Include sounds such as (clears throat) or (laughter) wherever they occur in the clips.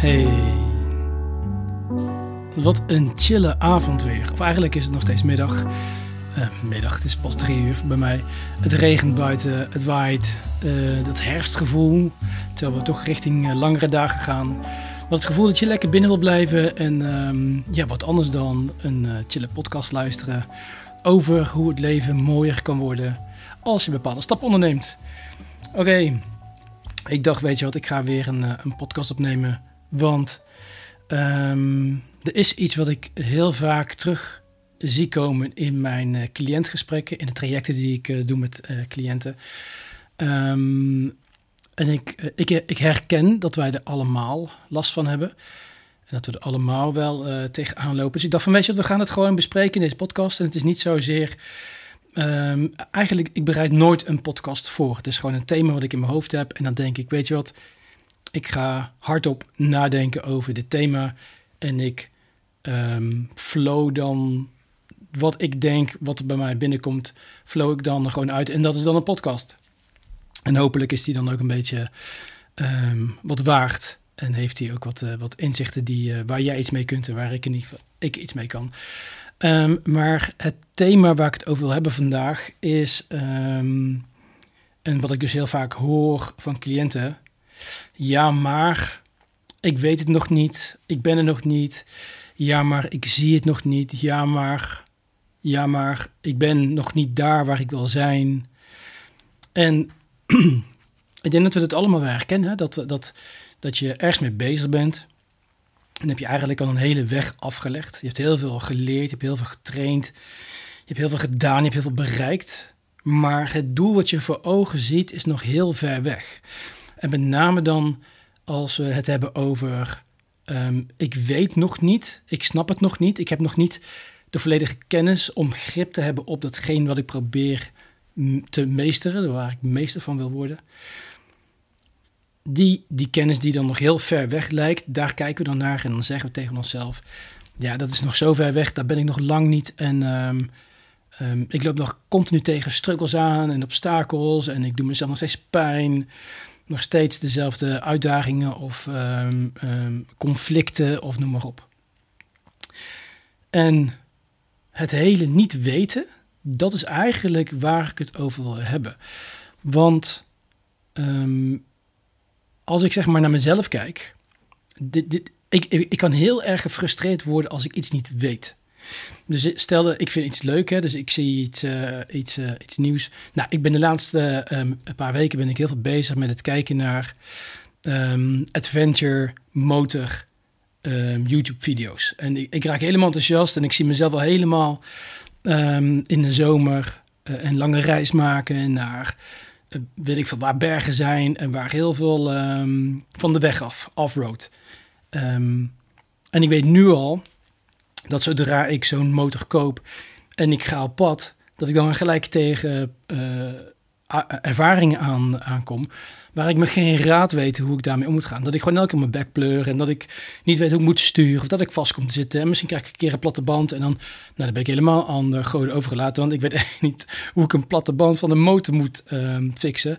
Hey. Wat een chille avond weer. Of eigenlijk is het nog steeds middag. Uh, middag, het is pas drie uur bij mij. Het regent buiten, het waait. Uh, dat herfstgevoel. Terwijl we toch richting uh, langere dagen gaan. Wat het gevoel dat je lekker binnen wil blijven. En um, ja, wat anders dan een chille podcast luisteren. Over hoe het leven mooier kan worden. Als je bepaalde stappen onderneemt. Oké. Ik dacht, weet je wat, ik ga weer een, een podcast opnemen. Want um, er is iets wat ik heel vaak terug zie komen in mijn uh, cliëntgesprekken, in de trajecten die ik uh, doe met uh, cliënten. Um, en ik, ik, ik, herken dat wij er allemaal last van hebben. En dat we er allemaal wel tegenaan lopen. Dus ik dacht van, weet je we gaan het gewoon bespreken in deze podcast. En het is niet zozeer... Um, eigenlijk, ik bereid nooit een podcast voor. Het is gewoon een thema wat ik in mijn hoofd heb. En dan denk ik, weet je wat, ik ga hardop nadenken over dit thema. En ik um, flow dan wat ik denk, wat er bij mij binnenkomt, flow ik dan gewoon uit. En dat is dan een podcast. En hopelijk is die dan ook een beetje um, wat waard. En heeft hij ook wat, uh, wat inzichten die, uh, waar jij iets mee kunt en waar ik, in ieder geval, ik iets mee kan. Um, maar het thema waar ik het over wil hebben vandaag is, en wat ik dus heel vaak hoor van cliënten, ja maar ik weet het nog niet, ik ben er nog niet, ja maar ik zie het nog niet, ja maar, ja maar ik ben nog niet daar waar ik wil zijn. En (clears throat) ik denk dat we het allemaal wel herkennen, dat, dat, dat je ergens mee bezig bent. En heb je eigenlijk al een hele weg afgelegd. Je hebt heel veel geleerd, je hebt heel veel getraind, je hebt heel veel gedaan, je hebt heel veel bereikt. Maar het doel wat je voor ogen ziet is nog heel ver weg. En met name dan als we het hebben over um, ik weet nog niet, ik snap het nog niet, ik heb nog niet de volledige kennis om grip te hebben op datgene wat ik probeer te meesteren, waar ik meester van wil worden. Die, die kennis die dan nog heel ver weg lijkt, daar kijken we dan naar en dan zeggen we tegen onszelf, ja, dat is nog zo ver weg, daar ben ik nog lang niet en um, um, ik loop nog continu tegen struggles aan en obstakels en ik doe mezelf nog steeds pijn nog steeds dezelfde uitdagingen of um, um, conflicten of noem maar op. En het hele niet weten, dat is eigenlijk waar ik het over wil hebben. Want um, als ik zeg maar naar mezelf kijk, dit, dit, ik, ik kan heel erg gefrustreerd worden als ik iets niet weet. Dus stel, ik vind iets leuk, hè, dus ik zie iets, uh, iets, uh, iets nieuws. Nou, ik ben de laatste um, paar weken ben ik heel veel bezig met het kijken naar um, adventure motor um, YouTube video's. En ik, ik, raak helemaal enthousiast en ik zie mezelf al helemaal in de zomer uh, een lange reis maken naar, weet ik veel, waar bergen zijn en waar heel veel van de weg af, off-road. en ik weet nu al dat zodra ik zo'n motor koop en ik ga op pad, dat ik dan gelijk tegen uh, ervaringen aan, aankom. Waar ik me geen raad weet hoe ik daarmee om moet gaan. Dat ik gewoon elke keer mijn bek pleur en dat ik niet weet hoe ik moet sturen. Of dat ik vast kom te zitten. En misschien krijg ik een keer een platte band. En dan, nou, dan ben ik helemaal aan de goden overgelaten. Want ik weet (laughs) echt niet hoe ik een platte band van de motor moet uh, fixen.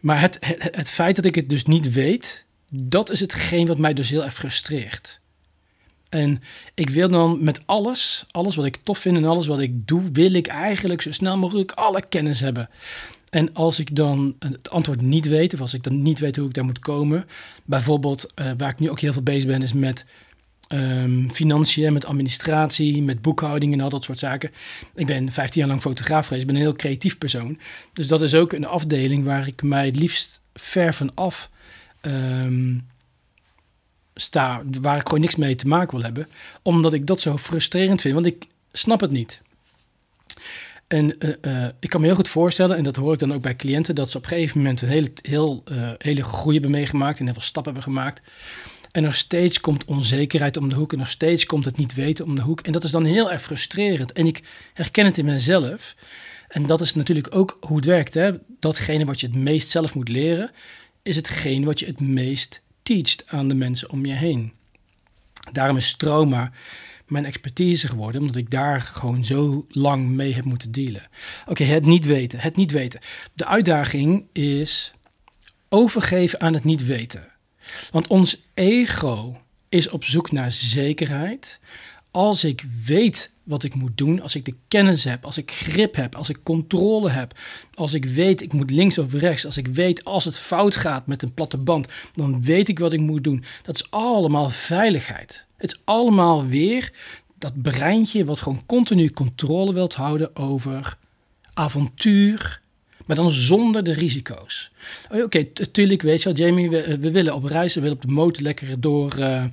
Maar het, het feit dat ik het dus niet weet, dat is hetgeen wat mij dus heel erg frustreert. En ik wil dan met alles, alles wat ik tof vind en alles wat ik doe, wil ik eigenlijk zo snel mogelijk alle kennis hebben. En als ik dan het antwoord niet weet, of als ik dan niet weet hoe ik daar moet komen, bijvoorbeeld uh, waar ik nu ook heel veel bezig ben, is met um, financiën, met administratie, met boekhouding en al dat soort zaken. Ik ben 15 jaar lang fotograaf geweest, ik ben een heel creatief persoon. Dus dat is ook een afdeling waar ik mij het liefst ver van af um, sta, waar ik gewoon niks mee te maken wil hebben, omdat ik dat zo frustrerend vind, want ik snap het niet. En uh, uh, ik kan me heel goed voorstellen, en dat hoor ik dan ook bij cliënten, dat ze op een gegeven moment een hele, heel, uh, hele groei hebben meegemaakt en heel veel stappen hebben gemaakt. En nog steeds komt onzekerheid om de hoek en nog steeds komt het niet weten om de hoek. En dat is dan heel erg frustrerend. En ik herken het in mezelf. En dat is natuurlijk ook hoe het werkt. Hè? Datgene wat je het meest zelf moet leren, is hetgeen wat je het meest teacht aan de mensen om je heen. Daarom is trauma mijn expertise geworden, omdat ik daar gewoon zo lang mee heb moeten dealen. Oké, het niet weten, het niet weten. De uitdaging is overgeven aan het niet weten. Want ons ego is op zoek naar zekerheid. Als ik weet wat ik moet doen, als ik de kennis heb, als ik grip heb, als ik controle heb, als ik weet ik moet links of rechts, als ik weet als het fout gaat met een platte band, dan weet ik wat ik moet doen. Dat is allemaal veiligheid. Het is allemaal weer dat breintje wat gewoon continu controle wilt houden over avontuur, maar dan zonder de risico's. Oké, natuurlijk weet je wel, Jamie, we, willen op reis, we willen op de motor lekker door. Uh,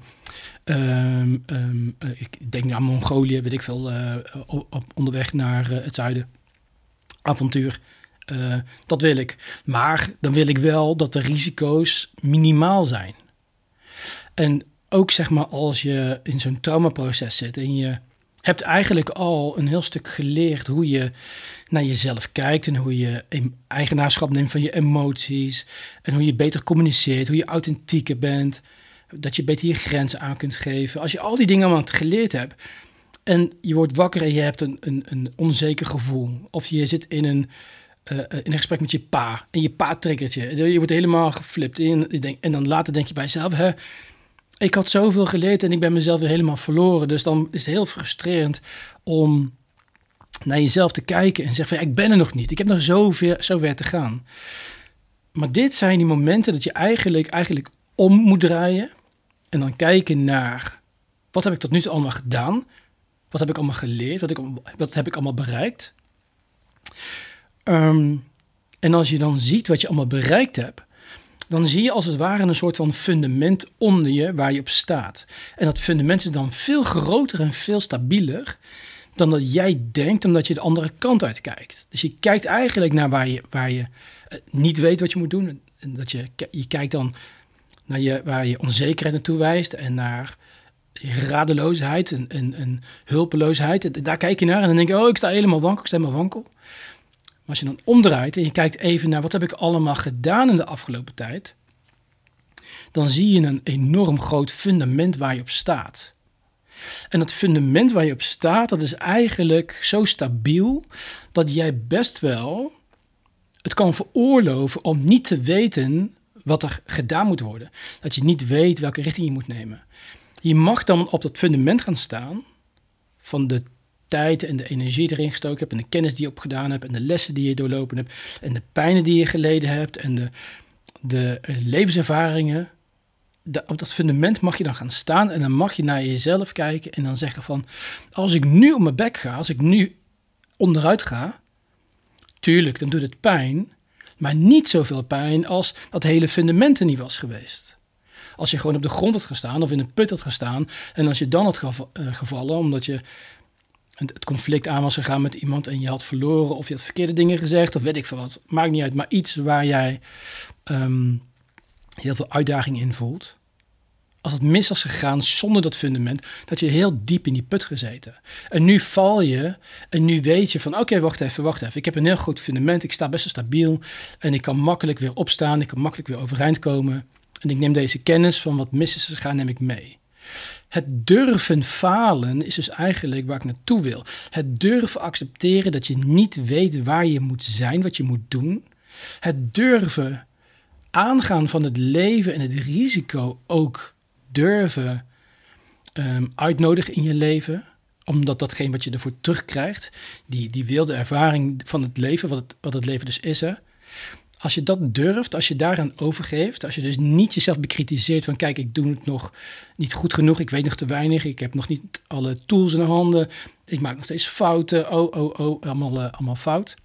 um, um, ik denk naar Mongolië, weet ik veel, uh, op, onderweg naar het zuiden. Avontuur. dat wil ik. Maar dan wil ik wel dat de risico's minimaal zijn. En ook zeg maar als je in zo'n traumaproces zit en je hebt eigenlijk al een heel stuk geleerd hoe je naar jezelf kijkt en hoe je eigenaarschap neemt van je emoties en hoe je beter communiceert, hoe je authentieker bent, dat je beter je grenzen aan kunt geven. Als je al die dingen allemaal geleerd hebt en je wordt wakker en je hebt een, een, een onzeker gevoel of je zit in een, uh, in een gesprek met je pa en je pa triggert je, je wordt helemaal geflipt en, en dan later denk je bij jezelf, hè, ik had zoveel geleerd en ik ben mezelf weer helemaal verloren. Dus dan is het heel frustrerend om naar jezelf te kijken en zeggen van ja, ik ben er nog niet. Ik heb nog zoveel, zo te gaan. Maar dit zijn die momenten dat je eigenlijk, eigenlijk om moet draaien en dan kijken naar wat heb ik tot nu toe allemaal gedaan? Wat heb ik allemaal geleerd? Wat, ik, wat heb ik allemaal bereikt? Ehm, en als je dan ziet wat je allemaal bereikt hebt, dan zie je als het ware een soort van fundament onder je waar je op staat. En dat fundament is dan veel groter en veel stabieler dan dat jij denkt, omdat je de andere kant uit kijkt. Dus je kijkt eigenlijk naar waar je, waar je eh, niet weet wat je moet doen. En dat je, je kijkt dan naar je, waar je onzekerheid naartoe wijst en naar radeloosheid en, hulpeloosheid. Daar kijk je naar en dan denk je, oh, ik sta helemaal wankel, ik sta helemaal wankel als je dan omdraait en je kijkt even naar wat heb ik allemaal gedaan in de afgelopen tijd, dan zie je een enorm groot fundament waar je op staat. En dat fundament waar je op staat, dat is eigenlijk zo stabiel dat jij best wel het kan veroorloven om niet te weten wat er gedaan moet worden. Dat je niet weet welke richting je moet nemen. Je mag dan op dat fundament gaan staan van de tijd en de energie erin gestoken hebt en de kennis die je opgedaan hebt en de lessen die je doorlopen hebt en de pijnen die je geleden hebt en de, de levenservaringen. op dat fundament mag je dan gaan staan en dan mag je naar jezelf kijken en dan zeggen van als ik nu op mijn bek ga, als ik nu onderuit ga, tuurlijk, dan doet het pijn, maar niet zoveel pijn als dat hele fundament er niet was geweest. Als je gewoon op de grond had gestaan of in een put had gestaan en als je dan had eh, gevallen omdat je het conflict aan was gegaan met iemand en je had verloren of je had verkeerde dingen gezegd of weet ik veel wat. Maakt niet uit, maar iets waar jij ehm, heel veel uitdaging in voelt. Als het mis was gegaan zonder dat fundament, dat je heel diep in die put gezeten. En nu val je en nu weet je van oké, wacht even, wacht even. Ik heb een heel goed fundament, ik sta best wel stabiel en ik kan makkelijk weer opstaan, ik kan makkelijk weer overeind komen. En ik neem deze kennis van wat mis is gegaan, neem ik mee. Het durven falen is dus eigenlijk waar ik naartoe wil. Het durven accepteren dat je niet weet waar je moet zijn, wat je moet doen. Het durven aangaan van het leven en het risico ook durven um, uitnodigen in je leven omdat datgene wat je ervoor terugkrijgt, die, die wilde ervaring van het leven, wat het, wat het leven dus is, hè, als je dat durft, als je daaraan overgeeft, als je dus niet jezelf bekritiseert van kijk, ik doe het nog niet goed genoeg, ik weet nog te weinig, ik heb nog niet alle tools in de handen, ik maak nog steeds fouten, oh, oh, oh, allemaal, uh, allemaal fout.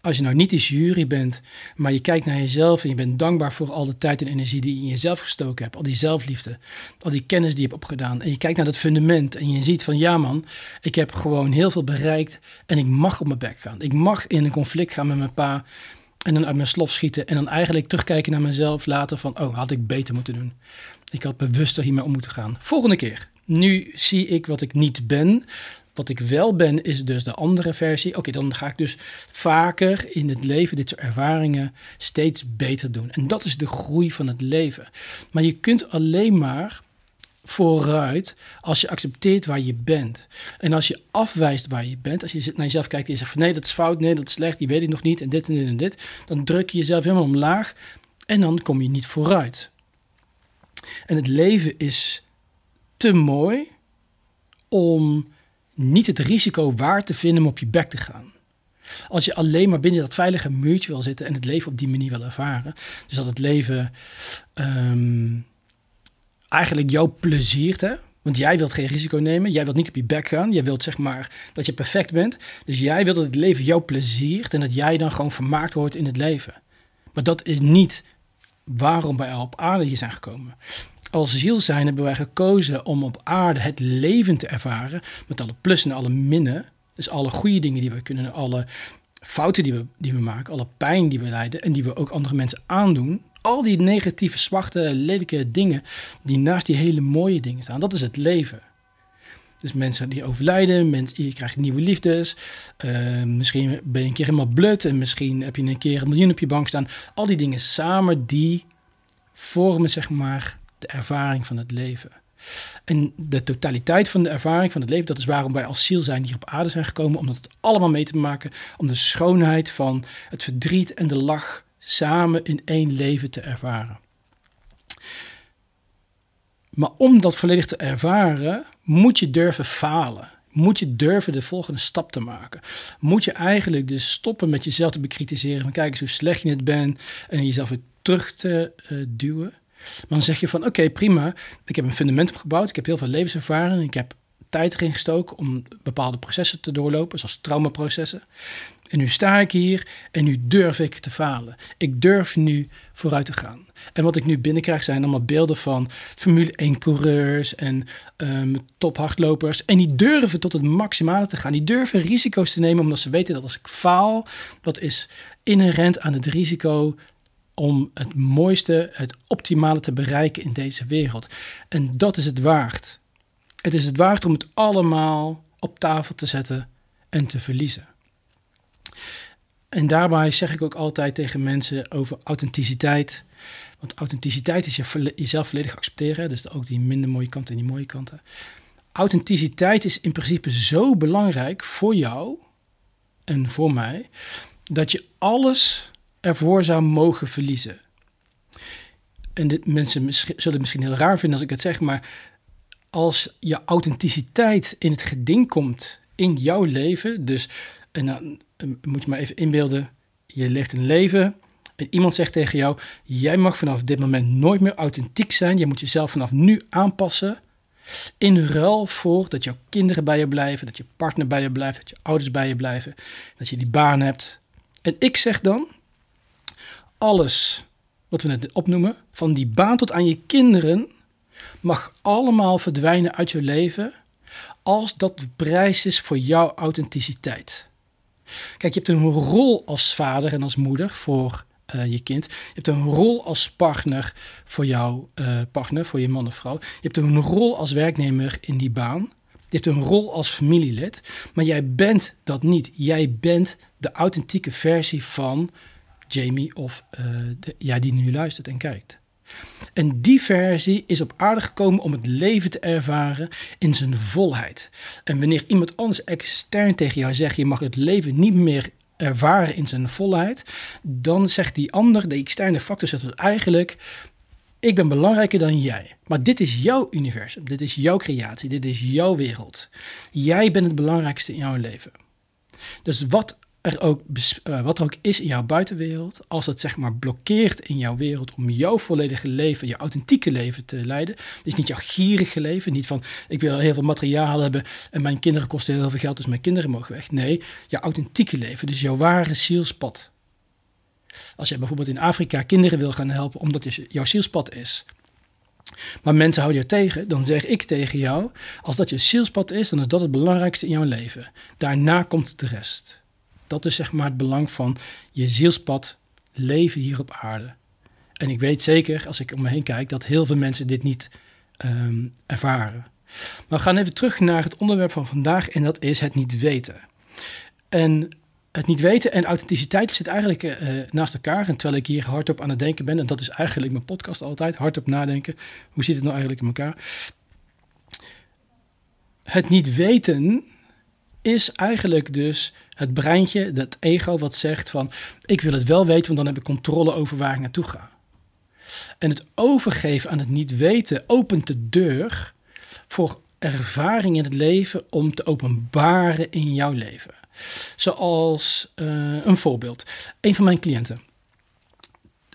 Als je nou niet de jury bent, maar je kijkt naar jezelf en je bent dankbaar voor al de tijd en energie die je in jezelf gestoken hebt, al die zelfliefde, al die kennis die je hebt opgedaan. En je kijkt naar dat fundament en je ziet van ja man, ik heb gewoon heel veel bereikt en ik mag op mijn bek gaan. Ik mag in een conflict gaan met mijn pa. En dan uit mijn slof schieten. En dan eigenlijk terugkijken naar mezelf later van... oh, had ik beter moeten doen. Ik had bewuster hiermee om moeten gaan. Volgende keer. Nu zie ik wat ik niet ben. Wat ik wel ben, is dus de andere versie. Oké, dan ga ik dus vaker in het leven dit soort ervaringen steeds beter doen. En dat is de groei van het leven. Maar je kunt alleen maar vooruit als je accepteert waar je bent. En als je afwijst waar je bent, als je naar jezelf kijkt en je zegt van nee, dat is fout, nee, dat is slecht, die weet ik nog niet en dit en dit en dit, dan druk je jezelf helemaal omlaag en dan kom je niet vooruit. En het leven is te mooi om niet het risico waar te vinden om op je bek te gaan. Als je alleen maar binnen dat veilige muurtje wil zitten en het leven op die manier wil ervaren. Dus dat het leven ehm, eigenlijk jou pleziert. Hè? Want jij wilt geen risico nemen. Jij wilt niet op je bek gaan. Jij wilt zeg maar dat je perfect bent. Dus jij wilt dat het leven jou pleziert en dat jij dan gewoon vermaakt wordt in het leven. Maar dat is niet waarom wij op aarde hier zijn gekomen. Als ziel zijn hebben wij gekozen om op aarde het leven te ervaren. Met alle plussen en alle minnen. Dus alle goede dingen die we kunnen, alle fouten die we, die we maken, alle pijn die we lijden en die we ook andere mensen aandoen. Al die negatieve, zwarte, lelijke dingen die naast die hele mooie dingen staan. Dat is het leven. Dus mensen die overlijden, mensen, je krijgt nieuwe liefdes. Uh, misschien ben je een keer helemaal blut en misschien heb je een keer een miljoen op je bank staan. Al die dingen samen, die vormen zeg maar de ervaring van het leven. En de totaliteit van de ervaring van het leven, dat is waarom wij als ziel zijn hier op aarde zijn gekomen, om dat allemaal mee te maken, om de schoonheid van het verdriet en de lach samen in één leven te ervaren. Maar om dat volledig te ervaren, moet je durven falen. Moet je durven de volgende stap te maken. Moet je eigenlijk dus stoppen met jezelf te bekritiseren. Van kijk eens hoe slecht je het bent. En jezelf weer terug te uh, duwen. Maar dan zeg je van oké, prima. Ik heb een fundament opgebouwd. Ik heb heel veel levenservaring. Ik heb tijd erin gestoken om bepaalde processen te doorlopen, zoals traumaprocessen. En nu sta ik hier en nu durf ik te falen. Ik durf nu vooruit te gaan. En wat ik nu binnenkrijg zijn allemaal beelden van Formule 1 coureurs en um, tophardlopers. En die durven tot het maximale te gaan. Die durven risico's te nemen omdat ze weten dat als ik faal, dat is inherent aan het risico om het mooiste, het optimale te bereiken in deze wereld. En dat is het waard. Het is het waard om het allemaal op tafel te zetten en te verliezen. En daarbij zeg ik ook altijd tegen mensen over authenticiteit. Want authenticiteit is je, jezelf volledig accepteren. Dus ook die minder mooie kanten en die mooie kanten. Authenticiteit is in principe zo belangrijk voor jou en voor mij. Dat je alles ervoor zou mogen verliezen. En dit, mensen zullen het misschien heel raar vinden als ik het zeg, maar als je authenticiteit in het geding komt in jouw leven, dus en dan moet je maar even inbeelden, je leeft een leven en iemand zegt tegen jou, jij mag vanaf dit moment nooit meer authentiek zijn, je moet jezelf vanaf nu aanpassen, in ruil voor dat jouw kinderen bij je blijven, dat je partner bij je blijft, dat je ouders bij je blijven, dat je die baan hebt. En ik zeg dan, alles wat we net opnoemen, van die baan tot aan je kinderen, mag allemaal verdwijnen uit je leven als dat de prijs is voor jouw authenticiteit. Kijk, je hebt een rol als vader en als moeder voor uh, je kind. Je hebt een rol als partner voor jouw uh, partner, voor je man of vrouw. Je hebt een rol als werknemer in die baan. Je hebt een rol als familielid. Maar jij bent dat niet. Jij bent de authentieke versie van Jamie of uh, de, ja, die nu luistert en kijkt. En die versie is op aarde gekomen om het leven te ervaren in zijn volheid. En wanneer iemand anders extern tegen jou zegt: je mag het leven niet meer ervaren in zijn volheid, dan zegt die ander, de externe factor, zegt dus eigenlijk: ik ben belangrijker dan jij. Maar dit is jouw universum, dit is jouw creatie, dit is jouw wereld. Jij bent het belangrijkste in jouw leven. Dus wat er ook, uh, wat er ook is in jouw buitenwereld, als het zeg maar blokkeert in jouw wereld om jouw volledige leven, je authentieke leven te leiden. Dus niet jouw gierige leven, niet van ik wil heel veel materiaal hebben en mijn kinderen kosten heel veel geld, dus mijn kinderen mogen weg. Nee, jouw authentieke leven, dus jouw ware zielspad. Als je bijvoorbeeld in Afrika kinderen wil gaan helpen omdat dus jouw zielspad is, maar mensen houden je tegen, dan zeg ik tegen jou: als dat je zielspad is, dan is dat het belangrijkste in jouw leven. Daarna komt de rest. Dat is zeg maar het belang van je zielspad leven hier op aarde. En ik weet zeker, als ik om me heen kijk, dat heel veel mensen dit niet um, ervaren. Maar we gaan even terug naar het onderwerp van vandaag en dat is het niet weten. En het niet weten en authenticiteit zit eigenlijk uh, naast elkaar. En terwijl ik hier hardop aan het denken ben, en dat is eigenlijk mijn podcast altijd, hardop nadenken. Hoe zit het nou eigenlijk in elkaar? Het niet weten is eigenlijk dus het breintje, dat ego wat zegt van ik wil het wel weten, want dan heb ik controle over waar ik naartoe ga. En het overgeven aan het niet weten opent de deur voor ervaring in het leven om te openbaren in jouw leven. Zoals uh, een voorbeeld. Een van mijn cliënten.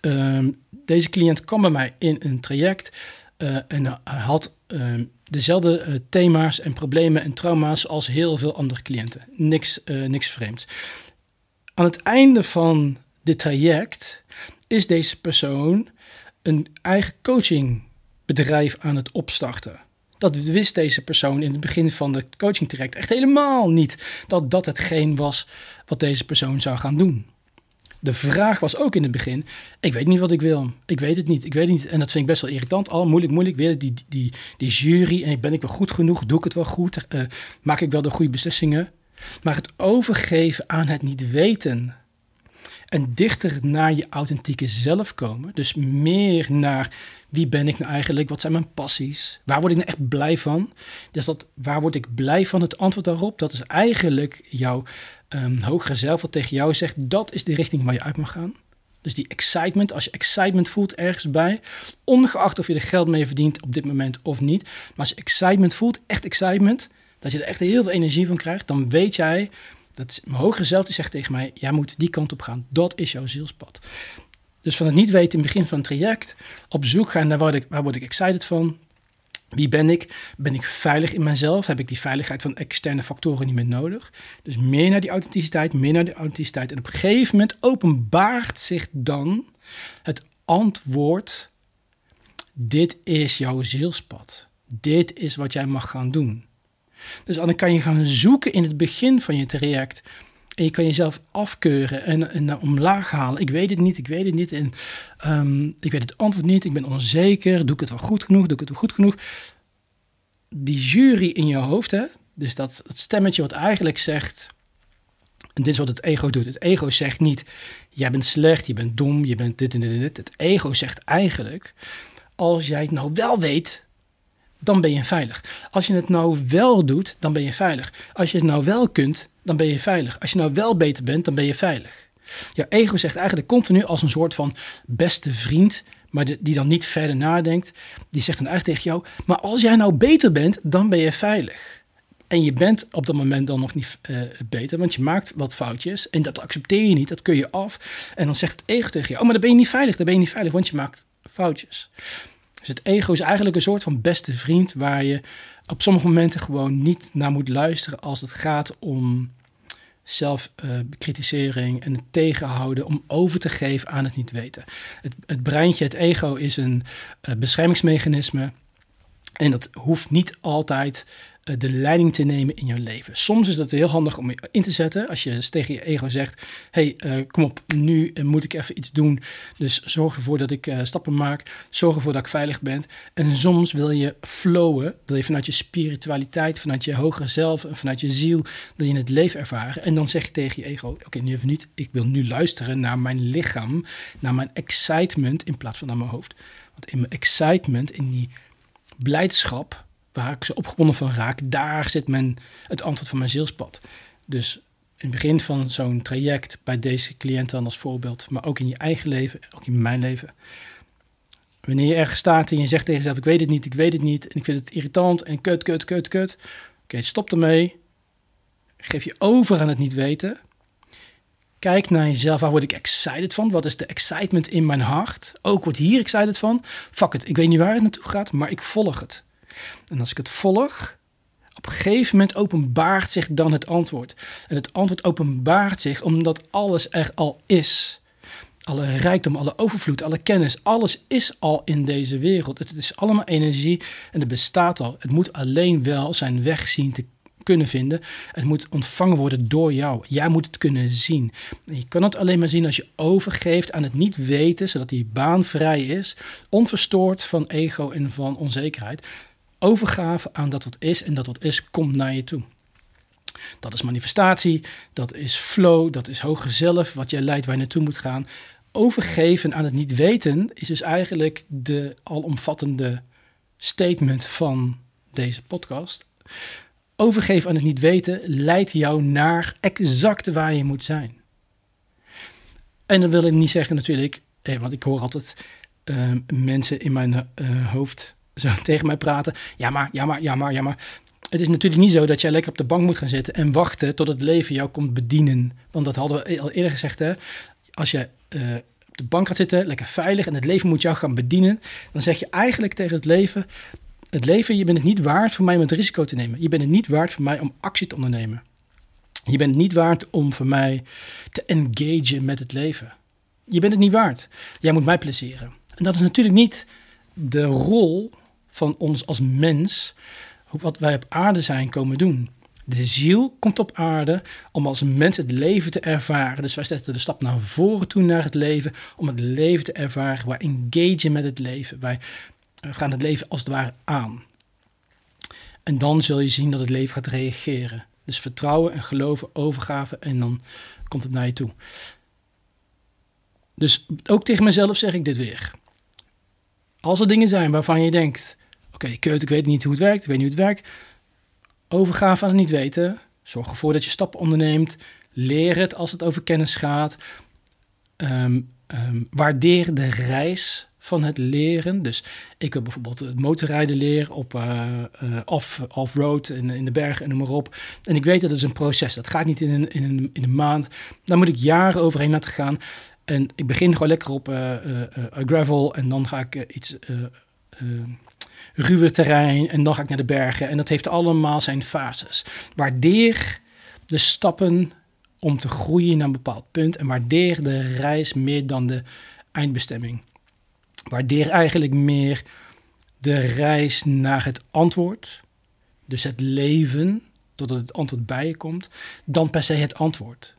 Uh, deze cliënt kwam bij mij in een traject uh, en had ehm, dezelfde uh, thema's en problemen en trauma's als heel veel andere cliënten. Niks, niks vreemds. Aan het einde van dit traject is deze persoon een eigen coachingbedrijf aan het opstarten. Dat wist deze persoon in het begin van de coaching traject echt helemaal niet. Dat dat hetgeen was wat deze persoon zou gaan doen. De vraag was ook in het begin: ik weet niet wat ik wil. Ik weet het niet. Ik weet niet. En dat vind ik best wel irritant. Al moeilijk, moeilijk. Weer die, die, die jury. En ben ik wel goed genoeg? Doe ik het wel goed? Uh, maak ik wel de goede beslissingen? Maar het overgeven aan het niet weten. En dichter naar je authentieke zelf komen. Dus meer naar wie ben ik nou eigenlijk? Wat zijn mijn passies? Waar word ik nou echt blij van? Dus dat, waar word ik blij van? Het antwoord daarop, dat is eigenlijk jouw um, hogere zelf wat tegen jou zegt. Dat is de richting waar je uit mag gaan. Dus die excitement, als je excitement voelt ergens bij, ongeacht of je er geld mee verdient op dit moment of niet. Maar als je excitement voelt, echt excitement, dat je er echt heel veel energie van krijgt, dan weet jij, dat mijn hogere zelf die zegt tegen mij, jij moet die kant op gaan. Dat is jouw zielspad. Dus van het niet weten in begin van het traject, op zoek gaan naar waar, ik, waar word ik excited van, wie ben ik? Ben ik veilig in mezelf? Heb ik die veiligheid van externe factoren niet meer nodig? Dus meer naar die authenticiteit, meer naar die authenticiteit. En op een gegeven moment openbaart zich dan het antwoord: dit is jouw zielspad. Dit is wat jij mag gaan doen. Dus dan kan je gaan zoeken in het begin van je traject. En je kan jezelf afkeuren en, en omlaag halen. Ik weet het niet, ik weet het niet. En um, ik weet het antwoord niet, ik ben onzeker. Doe ik het wel goed genoeg? Doe ik het wel goed genoeg? Die jury in je hoofd, hè? dus dat, dat stemmetje wat eigenlijk zegt... En dit is wat het ego doet. Het ego zegt niet, jij bent slecht, je bent dom, je bent dit en dit en dit. Het ego zegt eigenlijk, als jij het nou wel weet, dan ben je veilig. Als je het nou wel doet, dan ben je veilig. Als je het nou wel kunt, dan ben je veilig. Als je nou wel beter bent, dan ben je veilig. Je ego zegt eigenlijk continu als een soort van beste vriend, maar die dan niet verder nadenkt. Die zegt dan eigenlijk tegen jou, maar als jij nou beter bent, dan ben je veilig. En je bent op dat moment dan nog niet uh, beter, want je maakt wat foutjes en dat accepteer je niet, dat kun je af. En dan zegt het ego tegen jou, oh maar dan ben je niet veilig, dan ben je niet veilig, want je maakt foutjes. Dus het ego is eigenlijk een soort van beste vriend waar je op sommige momenten gewoon niet naar moet luisteren als het gaat om zelfbekritisering uh, en het tegenhouden om over te geven aan het niet weten. Het, het breintje, het ego, is een uh, beschermingsmechanisme. En dat hoeft niet altijd eh, de leiding te nemen in jouw leven. Soms is dat heel handig om je in te zetten. Als je tegen je ego zegt: hey, uh, kom op, nu uh, moet ik even iets doen. Dus zorg ervoor dat ik stappen maak. Zorg ervoor dat ik veilig ben. En soms wil je flowen. Wil je vanuit je spiritualiteit, vanuit je hogere zelf en vanuit je ziel. Wil je het leven ervaren. En dan zeg je tegen je ego: Oké, nu even niet. Ik wil nu luisteren naar mijn lichaam. Naar mijn excitement in plaats van naar mijn hoofd. Want in mijn excitement, in die blijdschap waar ik zo opgewonden van raak, daar zit men het antwoord van mijn zielspad. Dus in het begin van zo'n traject, bij deze cliënt dan als voorbeeld, maar ook in je eigen leven, ook in mijn leven. Wanneer je ergens staat en je zegt tegen jezelf, ik weet het niet, ik weet het niet, en ik vind het irritant en kut, kut, kut, kut. Oké, stop ermee. Geef je over aan het niet weten. Kijk naar jezelf, waar word ik excited van? Wat is de excitement in mijn hart? Ook word hier excited van. Fuck it, ik weet niet waar het naartoe gaat, maar ik volg het. En als ik het volg, op een gegeven moment openbaart zich dan het antwoord. En het antwoord openbaart zich omdat alles er al is. Alle rijkdom, alle overvloed, alle kennis, alles is al in deze wereld. Het is allemaal energie en het bestaat al. Het moet alleen wel zijn weg zien te kunnen vinden. Het moet ontvangen worden door jou. Jij moet het kunnen zien. je kan het alleen maar zien als je overgeeft aan het niet weten, zodat die baan vrij is, onverstoord van ego en van onzekerheid overgave aan dat wat is en dat wat is komt naar je toe. Dat is manifestatie, dat is flow, dat is hoger zelf, wat je leidt waar je naartoe moet gaan. Overgeven aan het niet weten is dus eigenlijk de alomvattende statement van deze podcast. Overgeven aan het niet weten leidt jou naar exact waar je moet zijn. En dan wil ik niet zeggen natuurlijk, want ik hoor altijd ehm, mensen in mijn eh, hoofd zo (laughs) tegen mij praten. Ja, maar, ja, maar, ja, maar, ja, maar. Het is natuurlijk niet zo dat jij lekker op de bank moet gaan zitten en wachten tot het leven jou komt bedienen. Want dat hadden we al eerder gezegd, hè. Als je uh, op de bank gaat zitten, lekker veilig, en het leven moet jou gaan bedienen, dan zeg je eigenlijk tegen het leven: Het leven, je bent het niet waard voor mij om het risico te nemen. Je bent het niet waard voor mij om actie te ondernemen. Je bent het niet waard om voor mij te engagen met het leven. Je bent het niet waard. Jij moet mij plezieren. En dat is natuurlijk niet de rol van ons als mens, wat wij op aarde zijn komen doen. De ziel komt op aarde om als mens het leven te ervaren. Dus wij zetten de stap naar voren toe naar het leven, om het leven te ervaren. Wij engagen met het leven. Wij gaan het leven als het ware aan. En dan zul je zien dat het leven gaat reageren. Dus vertrouwen en geloven, overgave en dan komt het naar je toe. Dus ook tegen mezelf zeg ik dit weer. Als er dingen zijn waarvan je denkt: oké, okay, ik weet niet hoe het werkt, ik weet niet hoe het werkt. Overgave aan het niet weten. Zorg ervoor dat je stappen onderneemt. Leer het als het over kennis gaat. Um, um, waardeer de reis van het leren. Dus ik wil bijvoorbeeld het motorrijden leren op uh, uh, off, off-road in, in de bergen en noem maar op. En ik weet dat het een proces. Dat gaat niet in een, in een, in een maand. Daar moet ik jaren overheen laten gaan. En ik begin gewoon lekker op uh, gravel en dan ga ik iets ruwer terrein en dan ga ik naar de bergen. En dat heeft allemaal zijn fases. Waardeer de stappen om te groeien naar een bepaald punt en waardeer de reis meer dan de eindbestemming. Waardeer eigenlijk meer de reis naar het antwoord, dus het leven, totdat het antwoord bij je komt, dan per se het antwoord.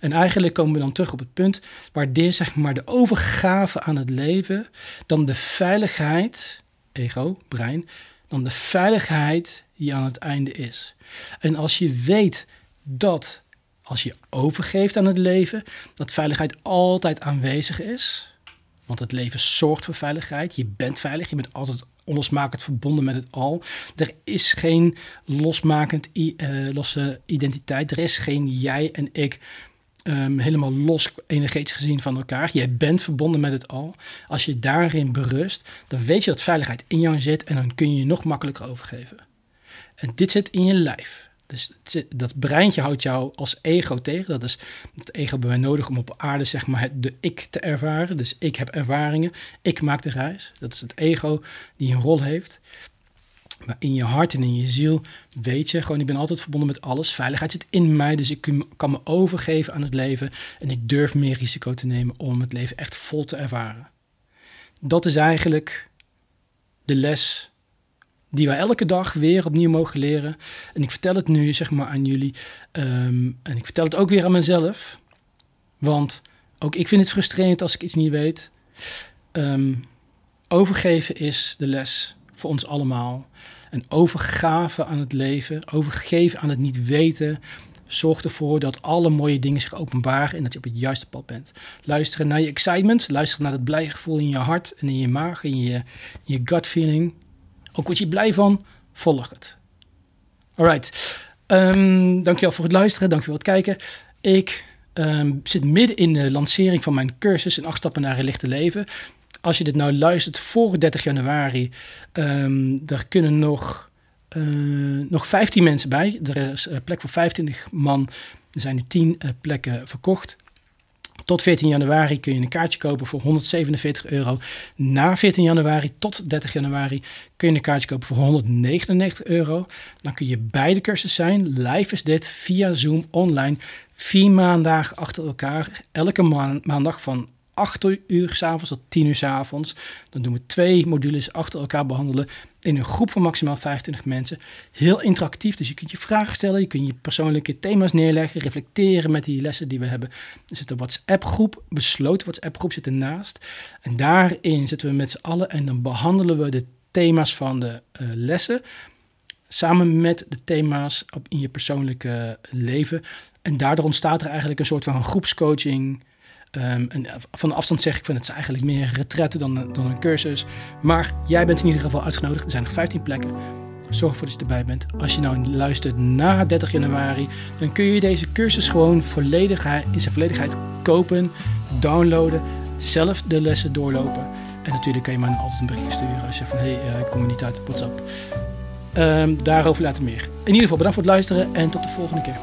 En eigenlijk komen we dan terug op het punt waardeer zeg maar de overgave aan het leven, dan de veiligheid, ego, brein, dan de veiligheid die aan het einde is. En als je weet dat als je overgeeft aan het leven, dat veiligheid altijd aanwezig is, want het leven zorgt voor veiligheid. Je bent veilig. Je bent altijd onlosmakend verbonden met het al. Er is geen losmakend uh, losse identiteit. Er is geen jij en ik um, helemaal los energetisch gezien van elkaar. Jij bent verbonden met het al. Als je daarin berust, dan weet je dat veiligheid in jou zit en dan kun je je nog makkelijker overgeven. En dit zit in je lijf. Dus dat breintje houdt jou als ego tegen. Dat is het ego bij mij nodig om op aarde zeg maar het, de ik te ervaren. Dus ik heb ervaringen, ik maak de reis. Dat is het ego die een rol heeft. Maar in je hart en in je ziel weet je gewoon, ik ben altijd verbonden met alles. Veiligheid zit in mij, dus ik kan me overgeven aan het leven. En ik durf meer risico te nemen om het leven echt vol te ervaren. Dat is eigenlijk de les die wij elke dag weer opnieuw mogen leren. En ik vertel het nu zeg maar aan jullie. Um, en ik vertel het ook weer aan mezelf. Want ook ik vind het frustrerend als ik iets niet weet. Um, overgeven is de les voor ons allemaal. En overgave aan het leven, overgeven aan het niet weten, zorgt ervoor dat alle mooie dingen zich openbaren en dat je op het juiste pad bent. Luisteren naar je excitement, luisteren naar het blije gevoel in je hart en in je maag, in je, je gut feeling. Ook word je blij van, volg het. Alright, um, dankjewel voor het luisteren, dankjewel voor het kijken. Ik um, zit midden in de lancering van mijn cursus in acht stappen naar een lichte leven. Als je dit nou luistert voor 30 januari, um, er kunnen nog, uh, nog 15 mensen bij. Er is uh, plek voor 25 man. Er zijn nu 10 uh, plekken verkocht. Tot 14 januari kun je een kaartje kopen voor 147 euro. Na 14 januari tot 30 januari kun je een kaartje kopen voor 199 euro. Dan kun je beide cursussen zijn. Live is dit via Zoom online. Vier maandagen achter elkaar. Elke maandag van 8 uur s'avonds tot 10 uur s'avonds. Dan doen we twee modules achter elkaar behandelen in een groep van maximaal 25 mensen. Heel interactief, dus je kunt je vragen stellen, je kunt je persoonlijke thema's neerleggen, reflecteren met die lessen die we hebben. Er zit een WhatsApp-groep, besloten WhatsApp-groep zit ernaast. En daarin zitten we met z'n allen en dan behandelen we de thema's van de uh, lessen samen met de thema's op, in je persoonlijke leven. En daardoor ontstaat er eigenlijk een soort van groepscoaching Um, en van afstand zeg ik van het is eigenlijk meer retretten dan, dan een cursus. Maar jij bent in ieder geval uitgenodigd. Er zijn nog 15 plekken. Zorg ervoor dat je erbij bent. Als je nou luistert na 30 januari, dan kun je deze cursus gewoon in zijn volledigheid kopen, downloaden, zelf de lessen doorlopen. En natuurlijk kan je mij altijd een berichtje sturen als je van hé, hey, ik kom er niet uit WhatsApp. Um, daarover later meer. In ieder geval bedankt voor het luisteren en tot de volgende keer.